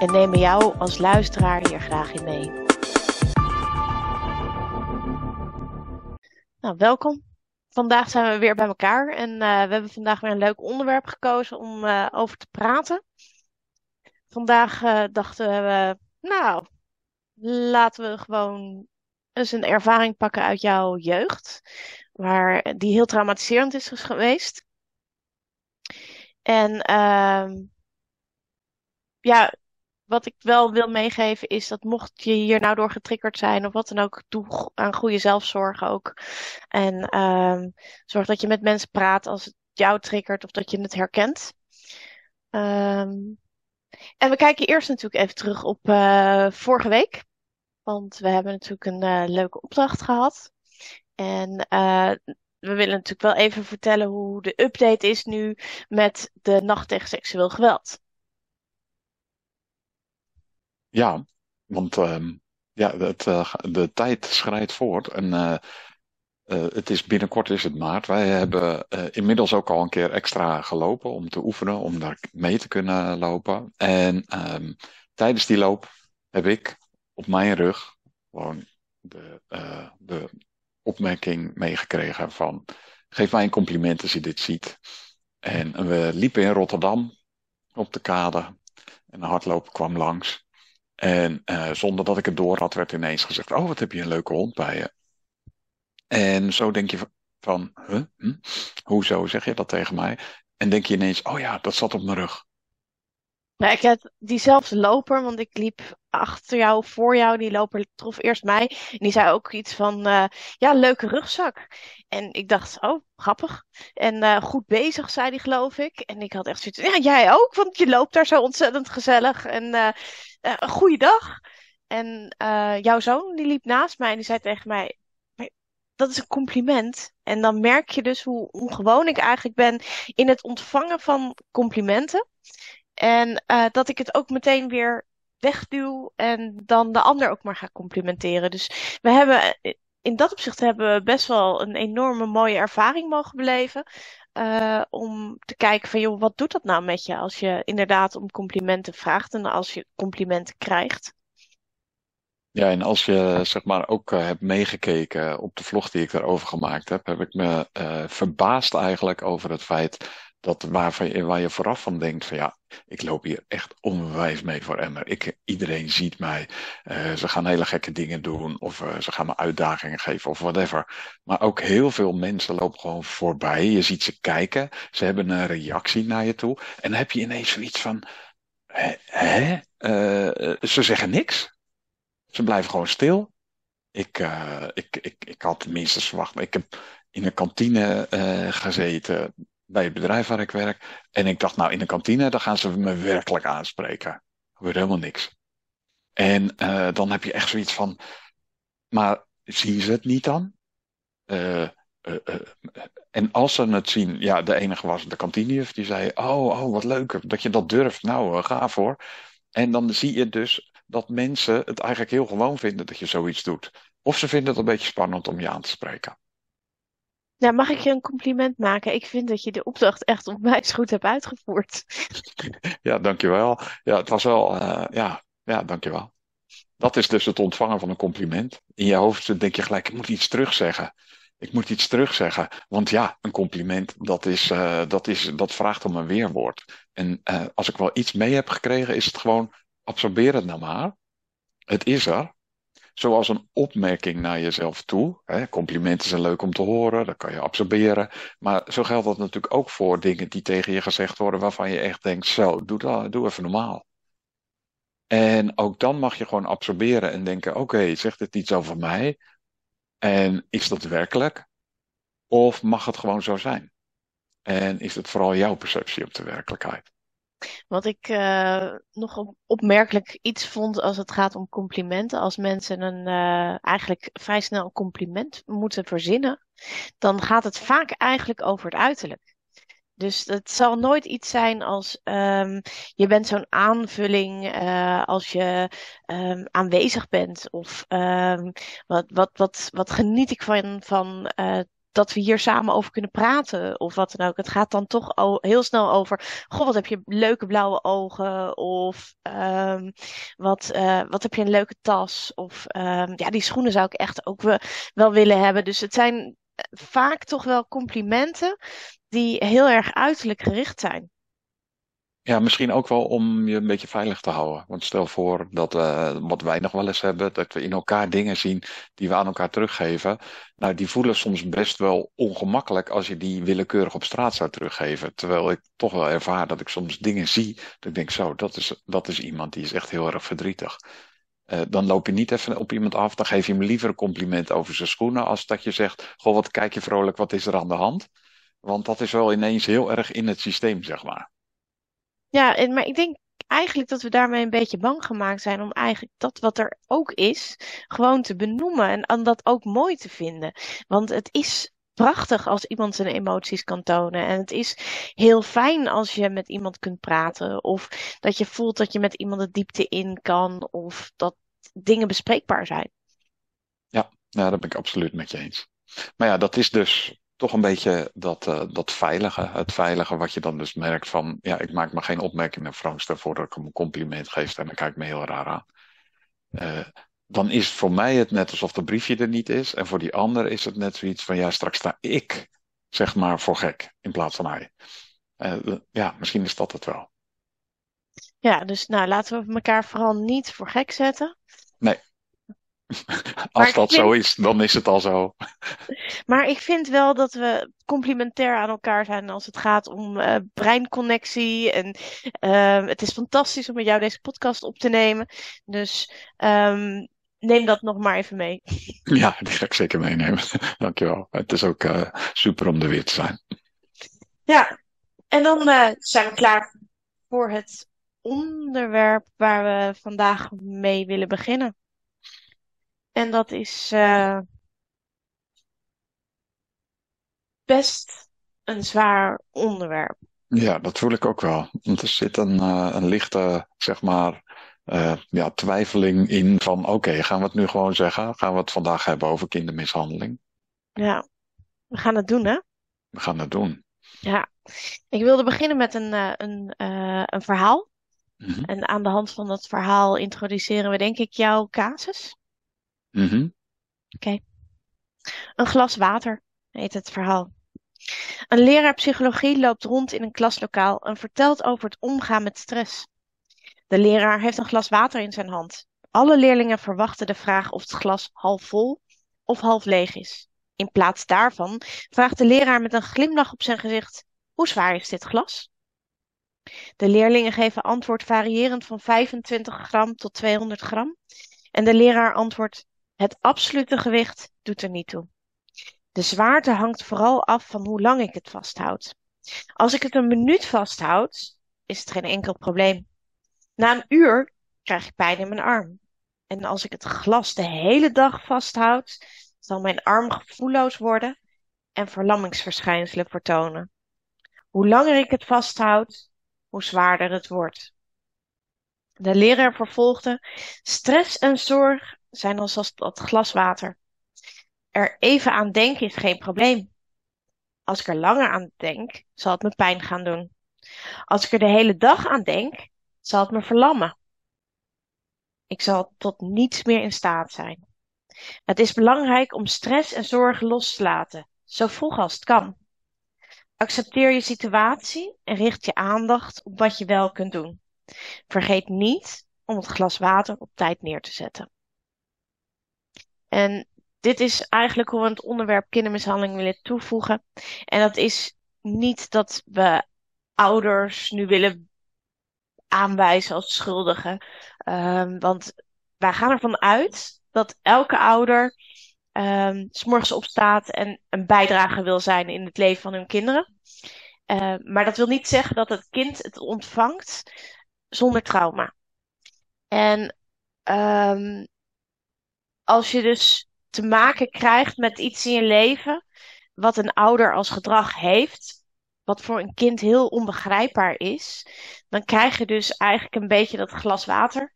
En nemen jou als luisteraar hier graag in mee. Nou, welkom. Vandaag zijn we weer bij elkaar en eh, we hebben vandaag weer een leuk onderwerp gekozen om eh, over te praten. Vandaag eh, dachten we, nou, laten we gewoon eens een ervaring pakken uit jouw jeugd, waar die heel traumatiserend is geweest. En ehm, ja, wat ik wel wil meegeven is dat mocht je hier nou door getriggerd zijn of wat dan ook, doe aan goede zelfzorg ook. En ehm, zorg dat je met mensen praat als het jou triggert of dat je het herkent. Ehm, en we kijken eerst natuurlijk even terug op eh, vorige week. Want we hebben natuurlijk een eh, leuke opdracht gehad. En eh, we willen natuurlijk wel even vertellen hoe de update is nu met de nacht tegen seksueel geweld. Ja, want ehm, ja, het, eh, de tijd schrijdt voort en eh, eh, het is binnenkort is het maart. Wij hebben inmiddels ook al een keer extra gelopen om te oefenen, om daar mee te kunnen lopen. En ehm, tijdens die loop heb ik op mijn rug gewoon de, de opmerking meegekregen van geef mij een compliment als je dit ziet. En we liepen in Rotterdam op de kade en een hardloper kwam langs. En eh, zonder dat ik het door had, werd ineens gezegd: Oh, wat heb je een leuke hond bij je? En zo denk je van: huh? hm? Hoezo zeg je dat tegen mij? En denk je ineens: Oh ja, dat zat op mijn rug. Nou, ik heb diezelfde loper, want ik liep achter jou, voor jou. Die loper trof eerst mij. En die zei ook iets van, eh, ja, leuke rugzak. En ik dacht, oh, grappig. En eh, goed bezig, zei hij, geloof ik. En ik had echt zoiets, ja, jij ook, want je loopt daar zo ontzettend gezellig. En eh, een goede dag. En eh, jouw zoon, die liep naast mij en die zei tegen mij, "Maar dat is een compliment. En dan merk je dus hoe ongewoon ik eigenlijk ben in het ontvangen van complimenten. En eh, dat ik het ook meteen weer wegduw en dan de ander ook maar ga complimenteren. Dus we hebben in dat opzicht hebben we best wel een enorme mooie ervaring mogen beleven. Eh, om te kijken van, joh, wat doet dat nou met je als je inderdaad om complimenten vraagt en als je complimenten krijgt? Ja, en als je zeg maar ook eh, hebt meegekeken op de vlog die ik daarover gemaakt heb, heb ik me eh, verbaasd eigenlijk over het feit dat je, waar je vooraf van denkt van ja, ik loop hier echt onwijs mee voor emmer. Ik, iedereen ziet mij. Eh, ze gaan hele gekke dingen doen of eh, ze gaan me uitdagingen geven of whatever. Maar ook heel veel mensen lopen gewoon voorbij. Je ziet ze kijken. Ze hebben een reactie naar je toe. En dan heb je ineens zoiets van, hè? Eh, ze zeggen niks. Ze blijven gewoon stil. Ik, ik, ik, ik had minstens verwacht. Ik heb in een kantine gezeten bij het bedrijf waar ik werk. En ik dacht, nou, in de kantine, dan gaan ze me werkelijk aanspreken. Er gebeurt helemaal niks. En eh, dan heb je echt zoiets van, maar zien ze het niet dan? Eh, eh, en als ze het zien, ja, de enige was de kantinejuf, die zei, oh, oh, wat leuk dat je dat durft. Nou, ga voor. En dan zie je dus dat mensen het eigenlijk heel gewoon vinden dat je zoiets doet. Of ze vinden het een beetje spannend om je aan te spreken. Nou, mag ik je een compliment maken? Ik vind dat je de opdracht echt onwijs goed hebt uitgevoerd. Ja, dankjewel. Ja, het was wel, eh, ja, ja, dankjewel. Dat is dus het ontvangen van een compliment. In je hoofd denk je gelijk, ik moet iets terugzeggen. Ik moet iets terugzeggen. Want ja, een compliment, dat, is, eh, dat, is, dat vraagt om een weerwoord. En eh, als ik wel iets mee heb gekregen, is het gewoon, absorbeer het nou maar. Het is er. Zoals een opmerking naar jezelf toe. Hè, complimenten zijn leuk om te horen, dat kan je absorberen. Maar zo geldt dat natuurlijk ook voor dingen die tegen je gezegd worden waarvan je echt denkt, zo, doe, dat, doe even normaal. En ook dan mag je gewoon absorberen en denken, oké, zegt dit iets over mij? En is dat werkelijk? Of mag het gewoon zo zijn? En is het vooral jouw perceptie op de werkelijkheid? Wat ik uh, nog op, opmerkelijk iets vond als het gaat om complimenten. Als mensen een uh, eigenlijk vrij snel een compliment moeten verzinnen, dan gaat het vaak eigenlijk over het uiterlijk. Dus het zal nooit iets zijn als um, je bent zo'n aanvulling uh, als je um, aanwezig bent. Of um, wat, wat, wat, wat geniet ik van, van uh, dat we hier samen over kunnen praten of wat dan ook. Het gaat dan toch al heel snel over, goh, wat heb je leuke blauwe ogen of um, wat, uh, wat heb je een leuke tas of um, ja, die schoenen zou ik echt ook wel willen hebben. Dus het zijn vaak toch wel complimenten die heel erg uiterlijk gericht zijn. Ja, misschien ook wel om je een beetje veilig te houden. Want stel voor dat uh, wat wij nog wel eens hebben, dat we in elkaar dingen zien die we aan elkaar teruggeven. Nou, die voelen soms best wel ongemakkelijk als je die willekeurig op straat zou teruggeven. Terwijl ik toch wel ervaar dat ik soms dingen zie, dat ik denk zo, dat is, dat is iemand die is echt heel erg verdrietig. Uh, dan loop je niet even op iemand af, dan geef je hem liever een compliment over zijn schoenen, als dat je zegt, goh, wat kijk je vrolijk, wat is er aan de hand? Want dat is wel ineens heel erg in het systeem, zeg maar. Ja, maar ik denk eigenlijk dat we daarmee een beetje bang gemaakt zijn om eigenlijk dat wat er ook is, gewoon te benoemen en, dat ook mooi te vinden. Want het is prachtig als iemand zijn emoties kan tonen. En het is heel fijn als je met iemand kunt praten. Of dat je voelt dat je met iemand de diepte in kan. Of dat dingen bespreekbaar zijn. Ja, ja dat ben ik absoluut met je eens. Maar ja, dat is dus toch een beetje dat, uh, dat veilige. Het veilige wat je dan dus merkt van, ja, ik maak me geen opmerkingen Frank, voordat ik hem een compliment geef en dan kijk ik me heel raar aan. Uh, dan is voor mij het net alsof dat briefje er niet is. En voor die ander is het net zoiets van, ja, straks sta ik, zeg maar, voor gek in plaats van hij. Uh, ja, misschien is dat het wel. Ja, dus nou, laten we elkaar vooral niet voor gek zetten. Nee. Als dat zo is, dan is het al zo. Maar ik vind wel dat we complementair aan elkaar zijn als het gaat om uh, breinconnectie. En uh, het is fantastisch om met jou deze podcast op te nemen. Dus um, neem dat nog maar even mee. Ja, die ga ik zeker meenemen. Dankjewel. Het is ook uh, super om er weer te zijn. Ja, en dan uh, zijn we klaar voor het onderwerp waar we vandaag mee willen beginnen. En dat is uh, best een zwaar onderwerp. Ja, dat voel ik ook wel. Want er zit een, uh, een lichte, zeg maar, uh, ja, twijfeling in van oké, okay, gaan we het nu gewoon zeggen? Gaan we het vandaag hebben over kindermishandeling? Ja, we gaan het doen hè? We gaan het doen. Ja, ik wilde beginnen met een, een, een verhaal. Mm -hmm. En aan de hand van dat verhaal introduceren we denk ik jouw casus. Mm. Oké. Een glas water heet het verhaal. Een leraar psychologie loopt rond in een klaslokaal en vertelt over het omgaan met stress. De leraar heeft een glas water in zijn hand. Alle leerlingen verwachten de vraag of het glas half vol of half leeg is. In plaats daarvan vraagt de leraar met een glimlach op zijn gezicht: Hoe zwaar is dit glas? De leerlingen geven antwoord variërend van 25 gram tot 200 gram. En de leraar antwoordt: Het absolute gewicht doet er niet toe. De zwaarte hangt vooral af van hoe lang ik het vasthoud. Als ik het een minuut vasthoud, is het geen enkel probleem. Na een uur krijg ik pijn in mijn arm. En als ik het glas de hele dag vasthoud, zal mijn arm gevoelloos worden en verlammingsverschijnselen vertonen. Hoe langer ik het vasthoud, hoe zwaarder het wordt. De leraar vervolgde: Stress en zorg zijn als dat glas water. Er even aan denken is geen probleem. Als ik er langer aan denk, zal het me pijn gaan doen. Als ik er de hele dag aan denk, zal het me verlammen. Ik zal tot niets meer in staat zijn. Het is belangrijk om stress en zorgen los te laten, zo vroeg als het kan. Accepteer je situatie en richt je aandacht op wat je wel kunt doen. Vergeet niet om het glas water op tijd neer te zetten. En dit is eigenlijk hoe we het onderwerp kindermishandeling willen toevoegen. En dat is niet dat we ouders nu willen aanwijzen als schuldigen. Um, want wij gaan ervan uit dat elke ouder um, s morgens opstaat en een bijdrage wil zijn in het leven van hun kinderen. Uh, maar dat wil niet zeggen dat het kind het ontvangt zonder trauma. En um, als je dus te maken krijgt met iets in je leven wat een ouder als gedrag heeft, wat voor een kind heel onbegrijpbaar is, dan krijg je dus eigenlijk een beetje dat glas water.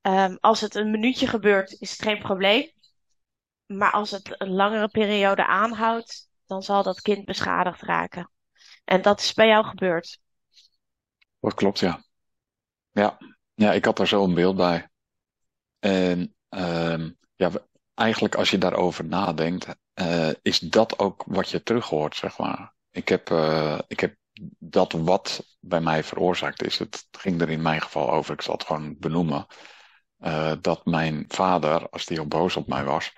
Um, als het een minuutje gebeurt, is het geen probleem. Maar als het een langere periode aanhoudt, dan zal dat kind beschadigd raken. En dat is bij jou gebeurd. Dat klopt, ja. Ja, ja ik had daar zo een beeld bij. En um, ja, eigenlijk als je daarover nadenkt, uh, is dat ook wat je terug hoort, zeg maar. Ik heb, uh, ik heb dat wat bij mij veroorzaakt is. Het ging er in mijn geval over, ik zal het gewoon benoemen. Uh, dat mijn vader, als die al boos op mij was,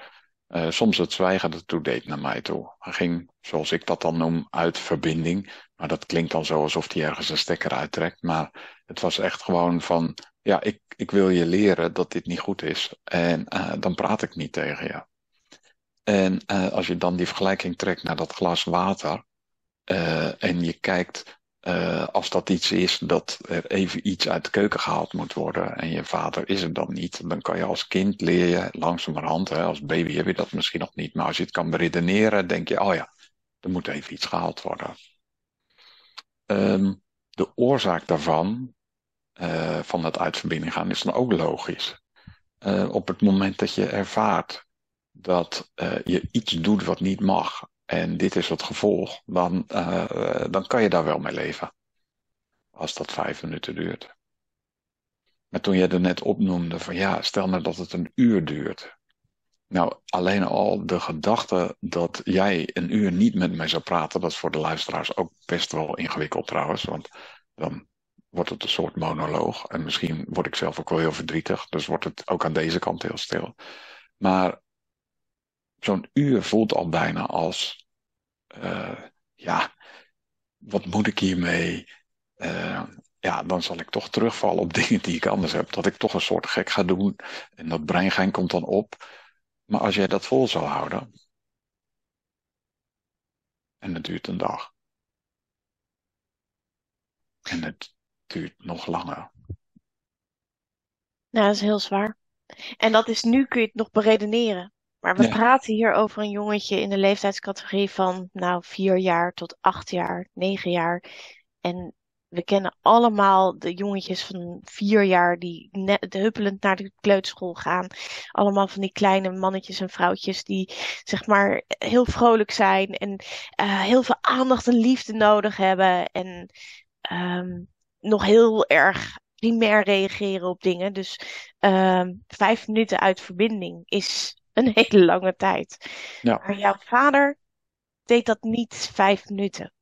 soms het zwijgen ertoe deed naar mij toe. Hij ging, zoals ik dat dan noem, uit verbinding. Maar dat klinkt dan zo alsof hij ergens een stekker uittrekt. Maar het was echt gewoon van, ja, ik, ik wil je leren dat dit niet goed is. En uh, dan praat ik niet tegen je. En uh, als je dan die vergelijking trekt naar dat glas water. en je kijkt als dat iets is dat er even iets uit de keuken gehaald moet worden en je vader is er dan niet, dan kan je als kind leer je langzamerhand, hè, als baby heb je dat misschien nog niet, maar als je het kan beredeneren, denk je, oh ja, er moet even iets gehaald worden. Um, de oorzaak daarvan, uh, van het uitverbinding gaan, is dan ook logisch. Uh, op het moment dat je ervaart dat je iets doet wat niet mag en dit is het gevolg, dan, dan kan je daar wel mee leven. Als dat vijf minuten duurt. Maar toen jij er net opnoemde van ja, stel nou dat het een uur duurt. Nou, alleen al de gedachte dat jij een uur niet met mij zou praten, dat is voor de luisteraars ook best wel ingewikkeld trouwens. Want dan wordt het een soort monoloog. En misschien word ik zelf ook wel heel verdrietig. Dus wordt het ook aan deze kant heel stil. Maar zo'n uur voelt al bijna als, uh, ja, wat moet ik hiermee? Uh, ja, dan zal ik toch terugvallen op dingen die ik anders heb. Dat ik toch een soort gek ga doen. En dat breingein komt dan op. Maar als jij dat vol zou houden. En het duurt een dag. En het duurt nog langer. Nou, dat is heel zwaar. En dat is nu kun je het nog beredeneren. Maar we Ja. praten hier over een jongetje in de leeftijdscategorie van, nou, vier jaar tot acht jaar, negen jaar. En we kennen allemaal de jongetjes van vier jaar die net huppelend naar de kleuterschool gaan. Allemaal van die kleine mannetjes en vrouwtjes die, zeg maar, heel vrolijk zijn en eh, heel veel aandacht en liefde nodig hebben. En ehm, nog heel erg primair reageren op dingen. Dus ehm, vijf minuten uit verbinding is een hele lange tijd. Ja. Maar jouw vader deed dat niet vijf minuten.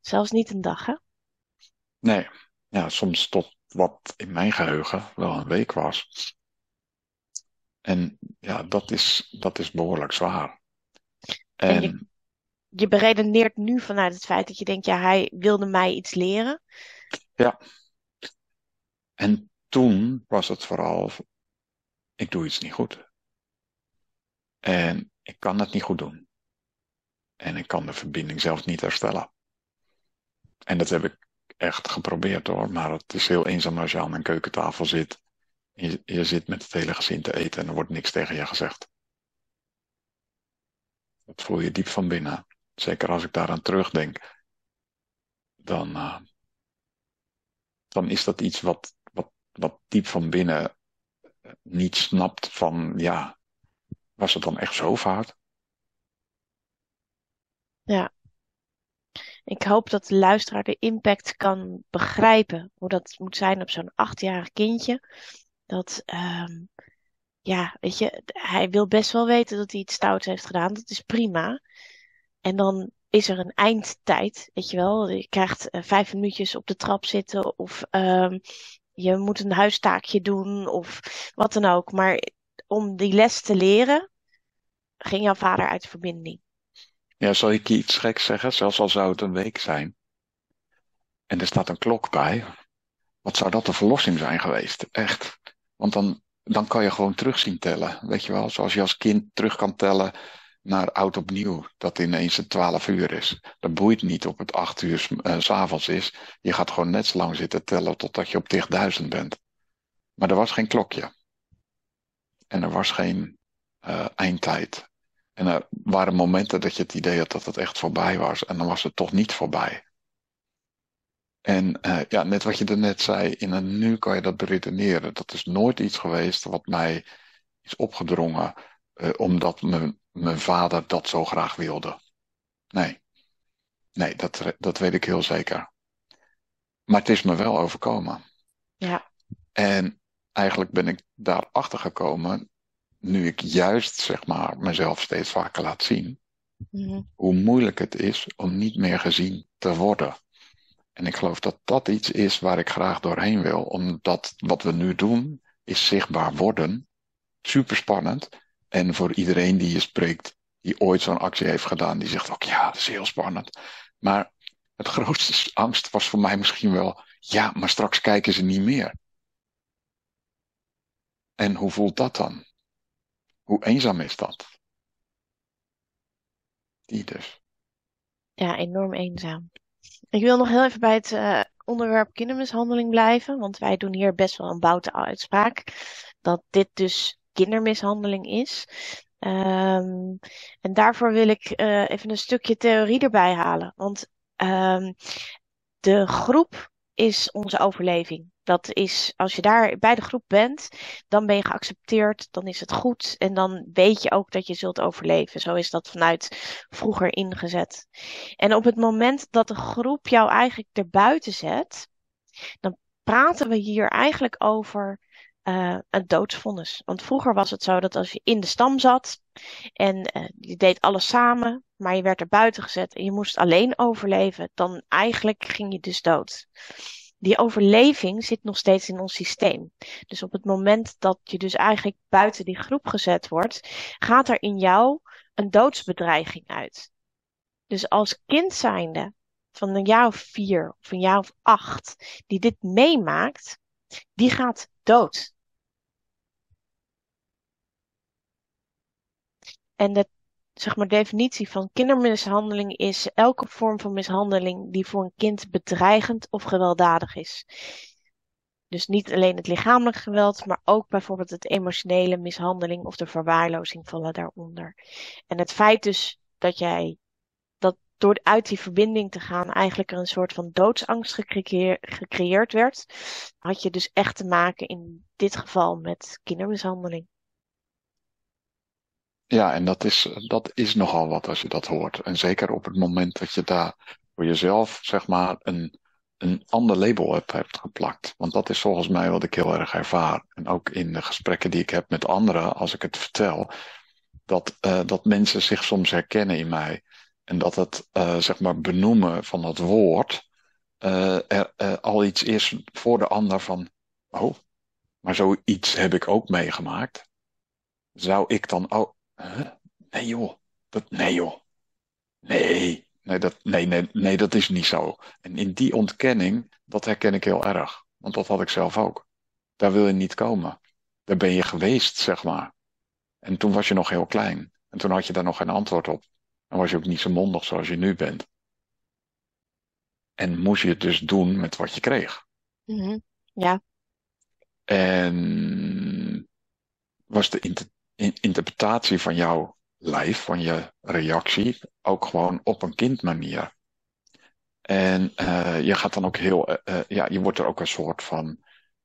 Zelfs niet een dag, hè? Nee. Ja, soms tot wat in mijn geheugen wel een week was. En ja, dat is, dat is behoorlijk zwaar. En je, En je beredeneert nu vanuit het feit dat je denkt, ja, hij wilde mij iets leren. ja, en toen was het vooral, ik doe iets niet goed. En ik kan het niet goed doen. En ik kan de verbinding zelfs niet herstellen. En dat heb ik echt geprobeerd hoor. Maar het is heel eenzaam als je aan een keukentafel zit. Je, je zit met het hele gezin te eten en er wordt niks tegen je gezegd. Dat voel je diep van binnen. Zeker als ik daaraan terugdenk. Dan, uh, dan is dat iets wat, wat, wat diep van binnen niet snapt van ja, was het dan echt zo fout? Ja. Ik hoop dat de luisteraar de impact kan begrijpen. Hoe dat moet zijn op zo'n achtjarig kindje. Dat, um, ja, weet je, hij wil best wel weten dat hij iets stouts heeft gedaan. Dat is prima. En dan is er een eindtijd, weet je wel. Je krijgt uh, vijf minuutjes op de trap zitten of um, je moet een huistaakje doen of wat dan ook. Maar om die les te leren, ging jouw vader uit verbinding. Ja, zal ik je iets geks zeggen? Zelfs al zou het een week zijn. En er staat een klok bij. Wat zou dat een verlossing zijn geweest? Echt. Want dan, dan kan je gewoon terug zien tellen. Weet je wel, zoals je als kind terug kan tellen naar oud opnieuw, dat ineens het 12 uur is. Dat boeit niet op het 8 uur s avonds is. Je gaat gewoon net zo lang zitten tellen totdat je op 10.000 bent. Maar er was geen klokje. En er was geen uh, eindtijd. En er waren momenten dat je het idee had dat het echt voorbij was. En dan was het toch niet voorbij. En uh, ja, net wat je er net zei, in een nu kan je dat beredeneren. Dat is nooit iets geweest wat mij is opgedrongen uh, omdat mijn, mijn vader dat zo graag wilde. Nee, nee, dat, dat weet ik heel zeker. Maar het is me wel overkomen. Ja. En eigenlijk ben ik daarachter gekomen, nu ik juist zeg maar mezelf steeds vaker laat zien, Mhm. hoe moeilijk het is om niet meer gezien te worden. En ik geloof dat dat iets is waar ik graag doorheen wil, omdat wat we nu doen is zichtbaar worden. Super spannend. En voor iedereen die je spreekt, die ooit zo'n actie heeft gedaan, die zegt ook ja, dat is heel spannend. Maar het grootste angst was voor mij misschien wel, ja, maar straks kijken ze niet meer. En hoe voelt dat dan? Hoe eenzaam is dat? Die dus. Ja, enorm eenzaam. Ik wil nog heel even bij het uh, onderwerp kindermishandeling blijven, want wij doen hier best wel een boute uitspraak dat dit dus kindermishandeling is. Um, en daarvoor wil ik uh, even een stukje theorie erbij halen, want um, de groep is onze overleving. Dat is, als je daar bij de groep bent, dan ben je geaccepteerd, dan is het goed en dan weet je ook dat je zult overleven. Zo is dat vanuit vroeger ingezet. En op het moment dat de groep jou eigenlijk erbuiten zet, dan praten we hier eigenlijk over uh, een doodsvonnis. Want vroeger was het zo dat als je in de stam zat en uh, je deed alles samen, maar je werd er buiten gezet en je moest alleen overleven, dan eigenlijk ging je dus dood. Die overleving zit nog steeds in ons systeem. Dus op het moment dat je dus eigenlijk buiten die groep gezet wordt, gaat er in jou een doodsbedreiging uit. Dus als kind zijnde van een jaar of vier of een jaar of acht, die dit meemaakt, die gaat dood. En de zeg maar, definitie van kindermishandeling is elke vorm van mishandeling die voor een kind bedreigend of gewelddadig is. Dus niet alleen het lichamelijk geweld, maar ook bijvoorbeeld het emotionele mishandeling of de verwaarlozing vallen daaronder. En het feit dus dat jij dat door uit die verbinding te gaan eigenlijk er een soort van doodsangst gecreëer, gecreëerd werd, had je dus echt te maken in dit geval met kindermishandeling. Ja, en dat is, dat is nogal wat als je dat hoort. En zeker op het moment dat je daar voor jezelf, zeg maar, een, een ander label hebt, hebt geplakt. Want dat is volgens mij wat ik heel erg ervaar. En ook in de gesprekken die ik heb met anderen, als ik het vertel, dat, uh, dat mensen zich soms herkennen in mij. En dat het, uh, zeg maar, benoemen van dat woord uh, er al iets is voor de ander van, oh, maar zoiets heb ik ook meegemaakt. Zou ik dan ook, Huh? Nee joh, dat, nee joh. Nee, nee dat, nee, nee, nee, dat is niet zo. En in die ontkenning, dat herken ik heel erg. Want dat had ik zelf ook. Daar wil je niet komen. Daar ben je geweest, zeg maar. En toen was je nog heel klein. En toen had je daar nog geen antwoord op. Dan was je ook niet zo mondig zoals je nu bent. En moest je het dus doen met wat je kreeg. Mm-hmm. Ja. En was de interpretatie van jouw lijf, van je reactie, ook gewoon op een kindmanier. En uh, je gaat dan ook heel, uh, ja, je wordt er ook een soort van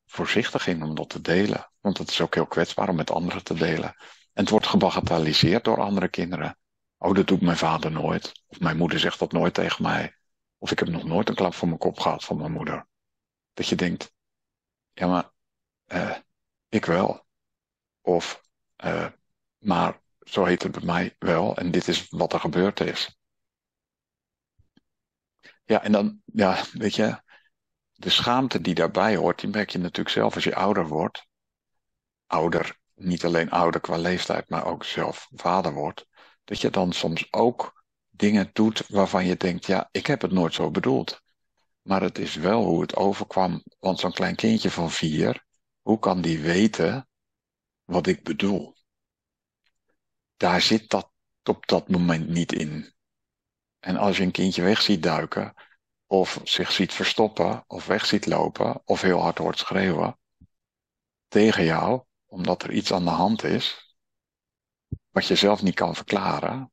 voorzichtig in om dat te delen. Want het is ook heel kwetsbaar om met anderen te delen. En het wordt gebagatelliseerd door andere kinderen. Oh, dat doet mijn vader nooit. Of mijn moeder zegt dat nooit tegen mij. Of ik heb nog nooit een klap voor mijn kop gehad van mijn moeder. Dat je denkt, ja maar, uh, ik wel. Of uh, maar zo heet het bij mij wel. En dit is wat er gebeurd is. Ja, en dan, ja, weet je, de schaamte die daarbij hoort, die merk je natuurlijk zelf als je ouder wordt. Ouder, niet alleen ouder qua leeftijd, maar ook zelf vader wordt. Dat je dan soms ook dingen doet waarvan je denkt, ja, ik heb het nooit zo bedoeld. Maar het is wel hoe het overkwam. Want zo'n klein kindje van vier, hoe kan die weten wat ik bedoel? Daar zit dat op dat moment niet in. En als je een kindje weg ziet duiken, of zich ziet verstoppen, of weg ziet lopen, of heel hard hoort schreeuwen tegen jou, omdat er iets aan de hand is, wat je zelf niet kan verklaren,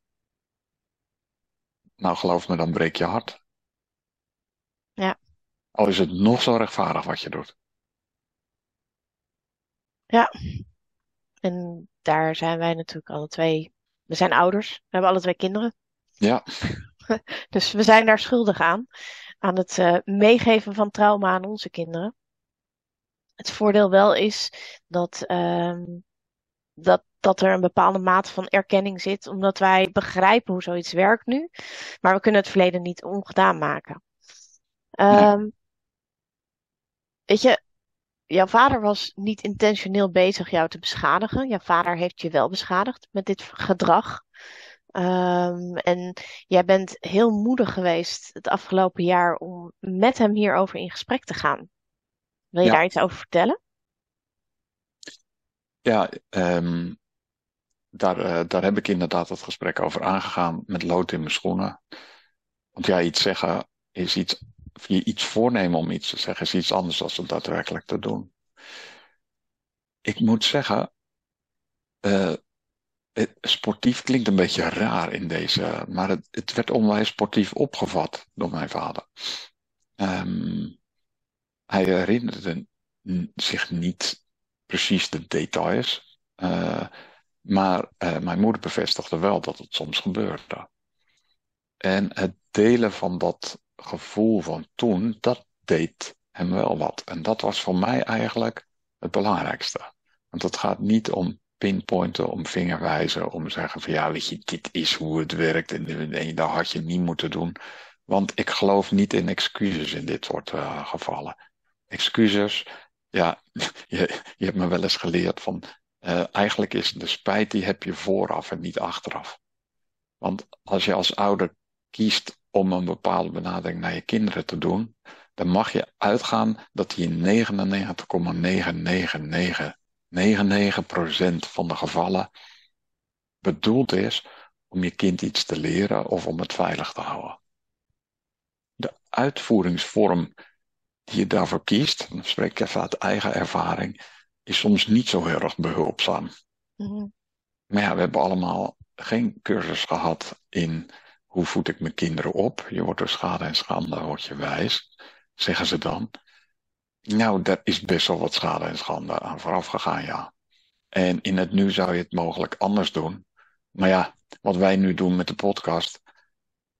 nou geloof me, dan breek je hart. Ja. Al is het nog zo rechtvaardig wat je doet. Ja. En daar zijn wij natuurlijk alle twee. We zijn ouders. We hebben alle twee kinderen. Ja. Dus we zijn daar schuldig aan. Aan het uh, meegeven van trauma aan onze kinderen. Het voordeel wel is dat, uh, dat, dat er een bepaalde mate van erkenning zit, omdat wij begrijpen hoe zoiets werkt nu, maar we kunnen het verleden niet ongedaan maken. Um, nee. Weet je, jouw vader was niet intentioneel bezig jou te beschadigen. Jouw vader heeft je wel beschadigd met dit gedrag. Um, en jij bent heel moedig geweest het afgelopen jaar om met hem hierover in gesprek te gaan. Wil je Ja. daar iets over vertellen? Ja, ehm, daar, eh, daar heb ik inderdaad het gesprek over aangegaan met lood in mijn schoenen. Want ja, iets zeggen is iets, of je iets voornemen om iets te zeggen is iets anders dan het daadwerkelijk te doen. Ik moet zeggen, eh, sportief klinkt een beetje raar in deze, maar het, het werd onwijs sportief opgevat door mijn vader. Ehm, hij herinnerde zich niet precies de details, eh, maar eh, mijn moeder bevestigde wel dat het soms gebeurde. En het delen van dat gevoel van toen, dat deed hem wel wat. En dat was voor mij eigenlijk het belangrijkste. Want het gaat niet om pinpointen, om vingerwijzen, om zeggen van ja, weet je, dit is hoe het werkt en, en dat had je niet moeten doen. Want ik geloof niet in excuses in dit soort eh, gevallen. Excuses, ja, je, je hebt me wel eens geleerd van eh, eigenlijk is de spijt die heb je vooraf en niet achteraf. Want als je als ouder kiest om een bepaalde benadering naar je kinderen te doen, dan mag je uitgaan dat die in 99,99999% van de gevallen bedoeld is om je kind iets te leren of om het veilig te houden. De uitvoeringsvorm die je daarvoor kiest, dan spreek ik even uit eigen ervaring, is soms niet zo heel erg behulpzaam. Mhm. Maar ja, we hebben allemaal geen cursus gehad in hoe voed ik mijn kinderen op. Je wordt door schade en schande, word je wijs, zeggen ze dan. Nou, daar is best wel wat schade en schande aan vooraf gegaan, ja. En in het nu zou je het mogelijk anders doen. Maar ja, wat wij nu doen met de podcast,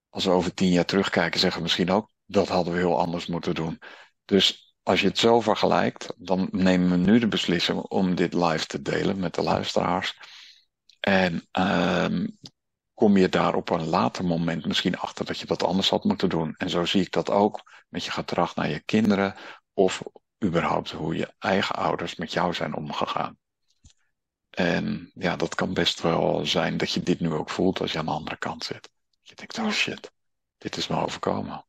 als we over tien jaar terugkijken, zeggen we misschien ook, dat hadden we heel anders moeten doen. Dus als je het zo vergelijkt, dan nemen we nu de beslissing om dit live te delen met de luisteraars. En ehm, kom je daar op een later moment misschien achter dat je dat anders had moeten doen. En zo zie ik dat ook met je gedrag naar je kinderen of überhaupt hoe je eigen ouders met jou zijn omgegaan. En ja, dat kan best wel zijn dat je dit nu ook voelt als je aan de andere kant zit. Je denkt, oh shit, dit is me overkomen.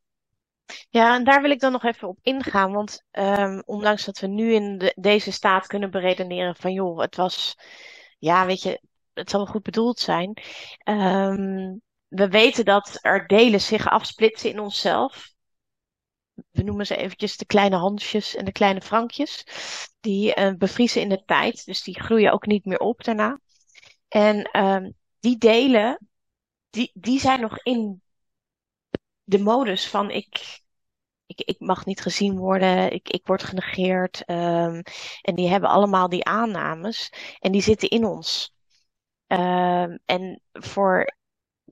Ja, en daar wil ik dan nog even op ingaan. Want ehm, ondanks dat we nu in de- deze staat kunnen beredeneren van joh, het was, ja, weet je, het zal wel goed bedoeld zijn. Ehm, we weten dat er delen zich afsplitsen in onszelf. We noemen ze eventjes de kleine Hansjes en de kleine Frankjes. Die eh, bevriezen in de tijd, dus die groeien ook niet meer op daarna. En ehm, die delen, die, die zijn nog in de modus van ik, ik, ik mag niet gezien worden, ik, ik word genegeerd. ehm, en die hebben allemaal die aannames en die zitten in ons. Ehm, en voor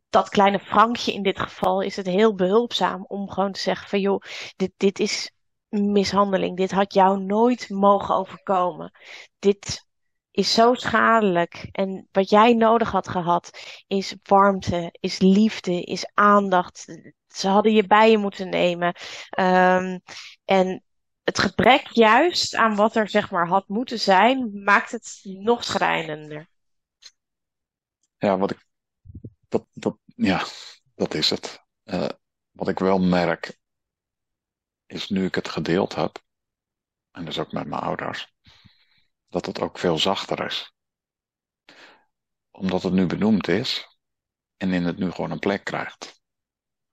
dat kleine Frankje in dit geval is het heel behulpzaam om gewoon te zeggen van joh, dit, dit is mishandeling. Dit had jou nooit mogen overkomen. Dit is zo schadelijk. En wat jij nodig had gehad is warmte, is liefde, is aandacht. Ze hadden je bij je moeten nemen. Ehm, en het gebrek juist aan wat er zeg maar had moeten zijn, maakt het nog schrijnender. Ja, wat ik, dat, dat, ja, dat is het. Eh, wat ik wel merk, is nu ik het gedeeld heb, en dus ook met mijn ouders, dat het ook veel zachter is. Omdat het nu benoemd is, en in het nu gewoon een plek krijgt.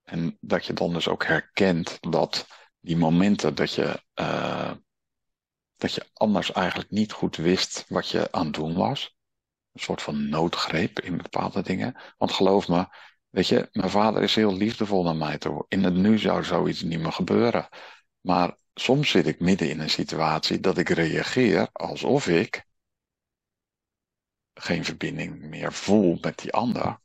En dat je dan dus ook herkent dat die momenten dat je, uh, dat je anders eigenlijk niet goed wist wat je aan het doen was. Een soort van noodgreep in bepaalde dingen. Want geloof me, weet je, mijn vader is heel liefdevol naar mij toe. In het nu zou zoiets niet meer gebeuren. Maar soms zit ik midden in een situatie dat ik reageer alsof ik geen verbinding meer voel met die ander.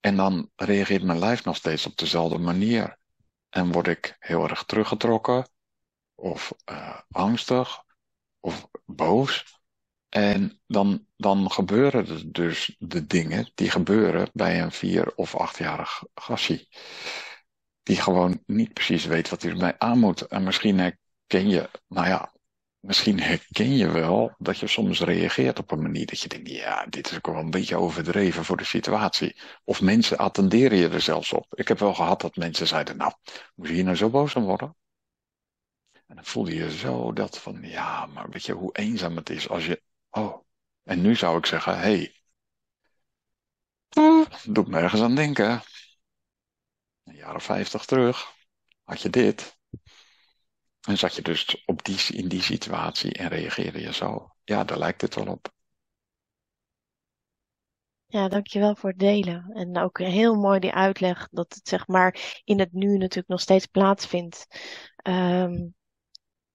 En dan reageert mijn lijf nog steeds op dezelfde manier. En word ik heel erg teruggetrokken, of uh, angstig, of boos. En dan, dan gebeuren er dus de dingen die gebeuren bij een vier- of achtjarig gastje. Die gewoon niet precies weet wat hij ermee aan moet. En misschien herken je, nou ja, misschien herken je wel dat je soms reageert op een manier dat je denkt, ja, dit is ook wel een beetje overdreven voor de situatie. Of mensen attenderen je er zelfs op. Ik heb wel gehad dat mensen zeiden, nou, moet je hier nou zo boos om worden? En dan voelde je zo dat van, ja, maar weet je hoe eenzaam het is als je, oh. En nu zou ik zeggen, hé, hey, doe ik nergens aan denken. Een jaar of vijftig terug had je dit. En zat je dus op die, in die situatie en reageerde je zo. Ja, daar lijkt het wel op. Ja, dankjewel voor het delen. En ook heel mooi die uitleg dat het zeg maar in het nu natuurlijk nog steeds plaatsvindt. Um,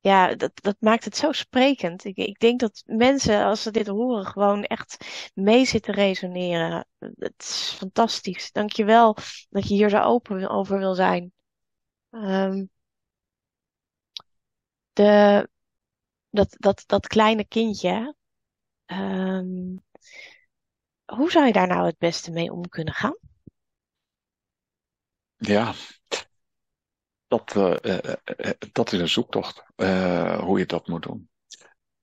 ja, dat, dat maakt het zo sprekend. Ik, ik denk dat mensen, als ze dit horen, gewoon echt mee zitten resoneren. Het is fantastisch. Dankjewel dat je hier zo open over wil zijn. Um, de, dat, dat, dat kleine kindje, um, hoe zou je daar nou het beste mee om kunnen gaan? Ja, dat, uh, uh, dat is een zoektocht, hoe je dat moet doen.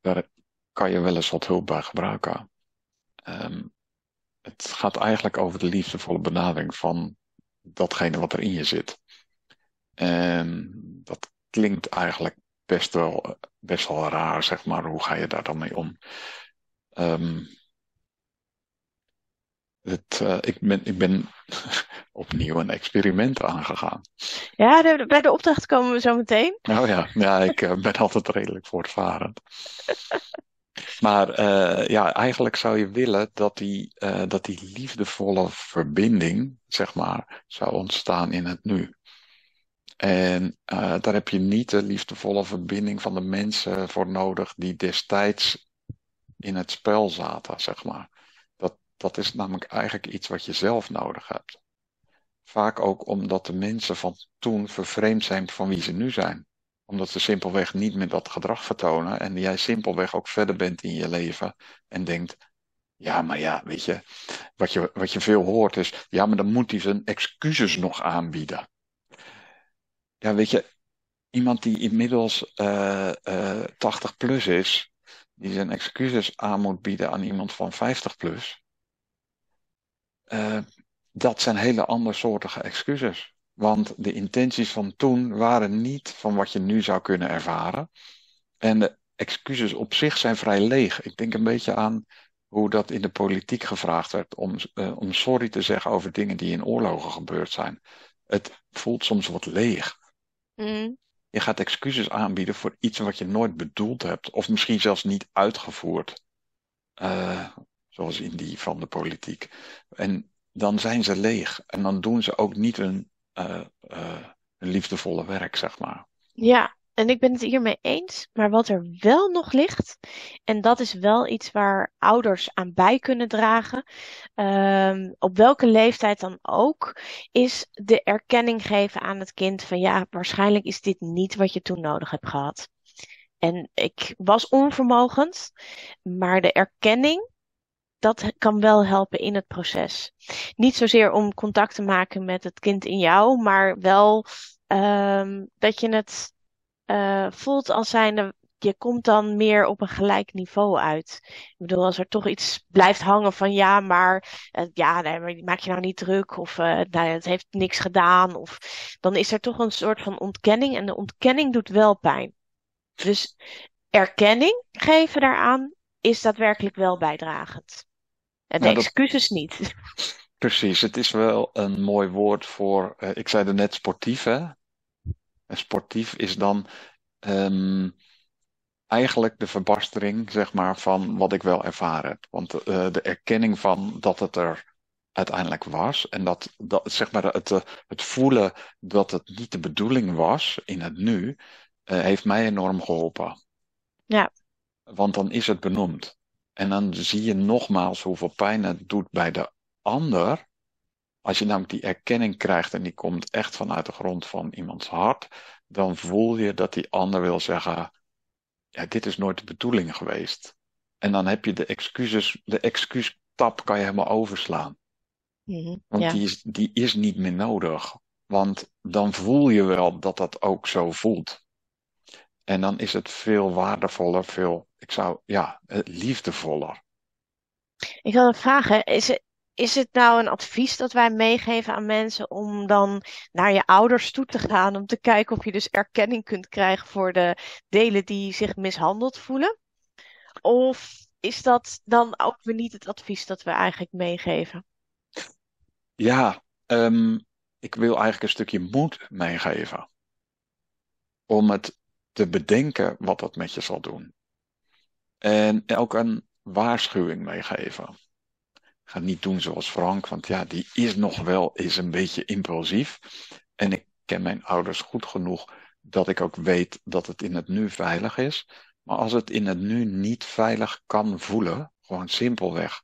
Daar kan je wel eens wat hulp bij gebruiken. Um, het gaat eigenlijk over de liefdevolle benadering van datgene wat er in je zit. En dat klinkt eigenlijk best wel, best wel raar, zeg maar. Hoe ga je daar dan mee om? Um, het, uh, ik, ben, ik ben opnieuw een experiment aangegaan. Ja, de, bij de opdracht komen we zo meteen. Oh ja, ja ik uh, ben altijd redelijk voortvarend. maar uh, ja, eigenlijk zou je willen dat die, dat die liefdevolle verbinding, zeg maar, zou ontstaan in het nu. En daar heb je niet de liefdevolle verbinding van de mensen voor nodig die destijds in het spel zaten, zeg maar. Dat, is namelijk eigenlijk iets wat je zelf nodig hebt. Vaak ook omdat de mensen van toen vervreemd zijn van wie ze nu zijn. Omdat ze simpelweg niet meer dat gedrag vertonen en jij simpelweg ook verder bent in je leven en denkt, ja, maar ja, weet je, wat je, wat je veel hoort is, ja, maar dan moet hij zijn excuses nog aanbieden ja, weet je, iemand die inmiddels uh, uh, 80 plus is, die zijn excuses aan moet bieden aan iemand van 50 plus, uh, dat zijn hele andersoortige excuses. Want de intenties van toen waren niet van wat je nu zou kunnen ervaren. En de excuses op zich zijn vrij leeg. Ik denk een beetje aan hoe dat in de politiek gevraagd werd om, uh, om sorry te zeggen over dingen die in oorlogen gebeurd zijn. Het voelt soms wat leeg. Mm. Je gaat excuses aanbieden voor iets wat je nooit bedoeld hebt, of misschien zelfs niet uitgevoerd. Uh, zoals in die van de politiek. En dan zijn ze leeg. En dan doen ze ook niet uh, uh, een liefdevolle werk, zeg maar. Ja, en ik ben het hiermee eens, maar wat er wel nog ligt, en dat is wel iets waar ouders aan bij kunnen dragen, um, op welke leeftijd dan ook, is de erkenning geven aan het kind van ja, waarschijnlijk is dit niet wat je toen nodig hebt gehad. En ik was onvermogend, maar de erkenning, dat kan wel helpen in het proces. Niet zozeer om contact te maken met het kind in jou, maar wel um, dat je het uh, voelt als zijnde, je komt dan meer op een gelijk niveau uit. Ik bedoel, als er toch iets blijft hangen van ja, maar uh, ja, nee, maak je nou niet druk of uh, het heeft niks gedaan. Of dan is er toch een soort van ontkenning en de ontkenning doet wel pijn. Dus erkenning geven daaraan is daadwerkelijk wel bijdragend. En de excuses niet. precies. Het is wel een mooi woord voor, eh, ik zei er net sportief, hè? En sportief is dan ehm, eigenlijk de verbastering, zeg maar, van wat ik wel ervaren heb. Want eh, de erkenning van dat het er uiteindelijk was en dat, dat zeg maar, het, eh, het voelen dat het niet de bedoeling was in het nu, heeft mij enorm geholpen. Ja. Want dan is het benoemd. En dan zie je nogmaals hoeveel pijn het doet bij de ander. Als je namelijk die erkenning krijgt en die komt echt vanuit de grond van iemands hart, dan voel je dat die ander wil zeggen: Ja, dit is nooit de bedoeling geweest. En dan heb je de excuses, de excuustap kan je helemaal overslaan. Mhm, Want ja. die is, die is niet meer nodig. Want dan voel je wel dat dat ook zo voelt. En dan is het veel waardevoller, veel, ik zou, ja, eh, liefdevoller. Ik wil vragen, is het, is het nou een advies dat wij meegeven aan mensen om dan naar je ouders toe te gaan, om te kijken of je dus erkenning kunt krijgen voor de delen die zich mishandeld voelen? Of is dat dan ook weer niet het advies dat we eigenlijk meegeven? Ja, ehm, ik wil eigenlijk een stukje moed meegeven. Om het te bedenken wat dat met je zal doen. En ook een waarschuwing meegeven. Ga niet doen zoals Frank, want ja, die is nog wel eens een beetje impulsief. En ik ken mijn ouders goed genoeg dat ik ook weet dat het in het nu veilig is. Maar als het in het nu niet veilig kan voelen, gewoon simpelweg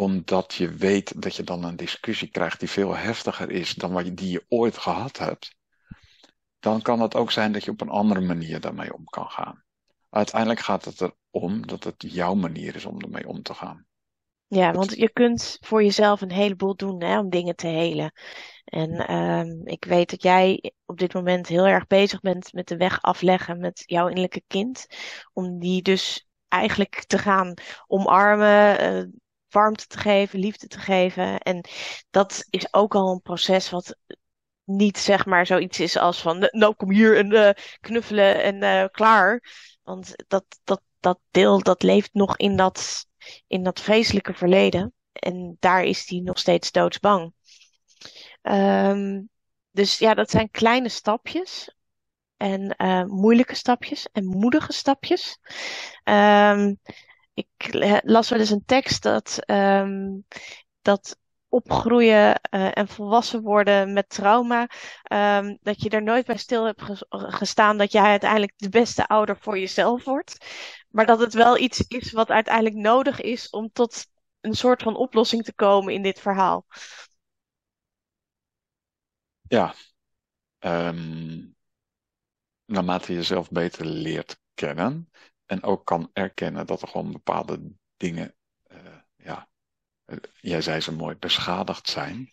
omdat je weet dat je dan een discussie krijgt die veel heftiger is dan wat je, die je ooit gehad hebt, dan kan het ook zijn dat je op een andere manier daarmee om kan gaan. Uiteindelijk gaat het erom dat het jouw manier is om ermee om te gaan. Ja, want je kunt voor jezelf een heleboel doen hè, om dingen te helen. En ehm, ik weet dat jij op dit moment heel erg bezig bent met de weg afleggen met jouw innerlijke kind. Om die dus eigenlijk te gaan omarmen, eh, warmte te geven, liefde te geven. En dat is ook al een proces wat niet zeg maar zoiets is als van nou kom hier en eh, knuffelen en eh, klaar. Want dat, dat, dat deel dat leeft nog in dat, in dat vreselijke verleden. En daar is hij nog steeds doodsbang. Ehm, dus ja, dat zijn kleine stapjes. En eh, moeilijke stapjes en moedige stapjes. Ehm, ik las wel eens een tekst dat, ehm, dat opgroeien eh, en volwassen worden met trauma, ehm, dat je er nooit bij stil hebt ges- gestaan dat jij uiteindelijk de beste ouder voor jezelf wordt. Maar dat het wel iets is wat uiteindelijk nodig is om tot een soort van oplossing te komen in dit verhaal. ja, ehm, naarmate je jezelf beter leert kennen en ook kan erkennen dat er gewoon bepaalde dingen, jij zei ze mooi, beschadigd zijn.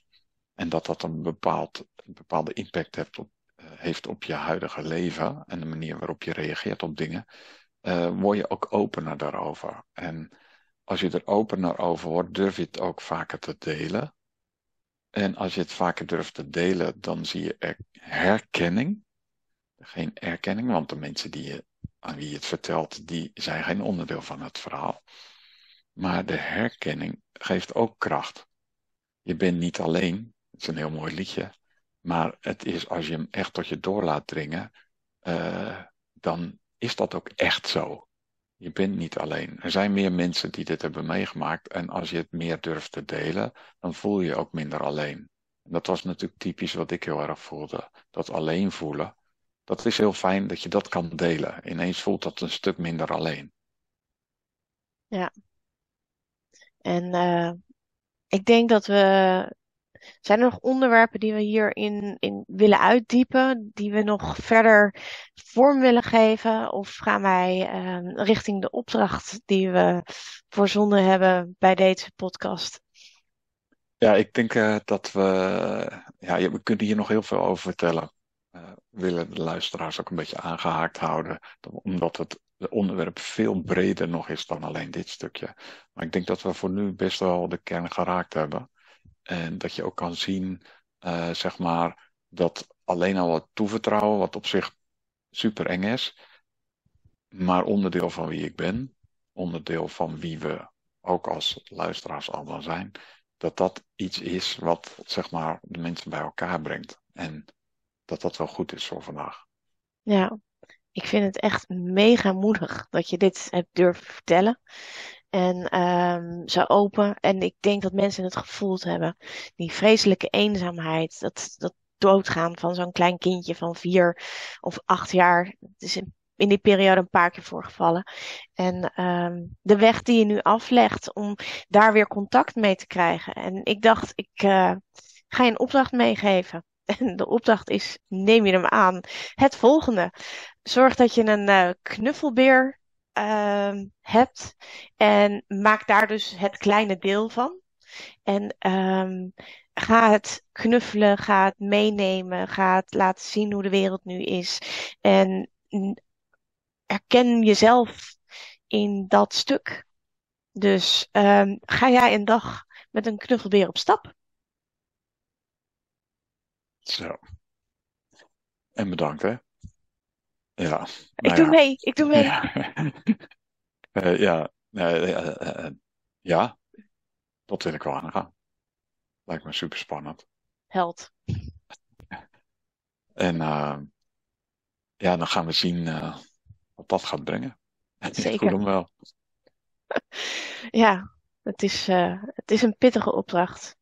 En dat dat een, bepaald, bepaalde impact heeft op, eh, heeft op je huidige leven en de manier waarop je reageert op dingen, eh, word je ook opener daarover. En als je er opener over wordt, durf je het ook vaker te delen. En als je het vaker durft te delen, dan zie je er herkenning. Geen erkenning, want de mensen die je, aan wie je het vertelt, die zijn geen onderdeel van het verhaal. Maar de herkenning geeft ook kracht. Je bent niet alleen. Het is een heel mooi liedje. Maar het is als je hem echt tot je door laat dringen, eh, dan is dat ook echt zo. Je bent niet alleen. Er zijn meer mensen die dit hebben meegemaakt. En als je het meer durft te delen, dan voel je je ook minder alleen. En dat was natuurlijk typisch wat ik heel erg voelde. Dat alleen voelen. Dat is heel fijn dat je dat kan delen. Ineens voelt dat een stuk minder alleen. Ja, en eh, ik denk dat we. Zijn er nog onderwerpen die we hierin in willen uitdiepen, die we nog verder vorm willen geven? Of gaan wij ehm, richting de opdracht die we voorzonden hebben bij deze podcast? Ja, ik denk eh, dat we. Ja, we kunnen hier nog heel veel over vertellen. We willen de luisteraars ook een beetje aangehaakt houden, omdat het onderwerp veel breder nog is dan alleen dit stukje. Maar ik denk dat we voor nu best wel de kern geraakt hebben. En dat je ook kan zien, eh, zeg maar, dat alleen al het toevertrouwen, wat op zich super eng is, maar onderdeel van wie ik ben, onderdeel van wie we ook als luisteraars allemaal zijn, dat dat iets is wat zeg maar de mensen bij elkaar brengt. En dat dat wel goed is voor vandaag. Ja, ik vind het echt mega moedig dat je dit hebt durven vertellen. En ehm, zo open. En ik denk dat mensen het gevoeld hebben. Die vreselijke eenzaamheid. Dat, dat doodgaan van zo'n klein kindje van vier of acht jaar. Het is in, die periode een paar keer voorgevallen. En ehm, de weg die je nu aflegt om daar weer contact mee te krijgen. En ik dacht, ik uh, ga je een opdracht meegeven. En de opdracht is, neem je hem aan. Het volgende. Zorg dat je een uh, knuffelbeer uh, hebt. En maak daar dus het kleine deel van. En um, ga het knuffelen, ga het meenemen, ga het laten zien hoe de wereld nu is. En erken jezelf in dat stuk. Dus um, ga jij een dag met een knuffelbeer op stap? Zo. En bedankt, hè? Ja. Ik nou doe ja. mee, ik doe mee. Ja, uh, ja. Uh, ja, dat wil ik wel aangaan. Lijkt me super spannend. Held. En ja, dan gaan we zien wat dat gaat brengen. Zeker. Goed wel. ja, het is, het is een pittige opdracht.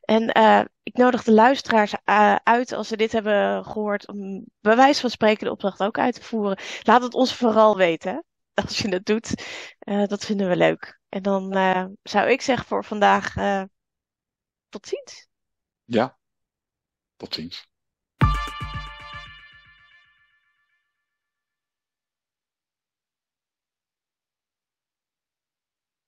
En uh, ik nodig de luisteraars uh, uit als ze dit hebben gehoord om bij wijze van spreken de opdracht ook uit te voeren. Laat het ons vooral weten. Als je het doet, uh, dat vinden we leuk. En dan zou ik zeggen voor vandaag tot ziens. Ja, tot ziens.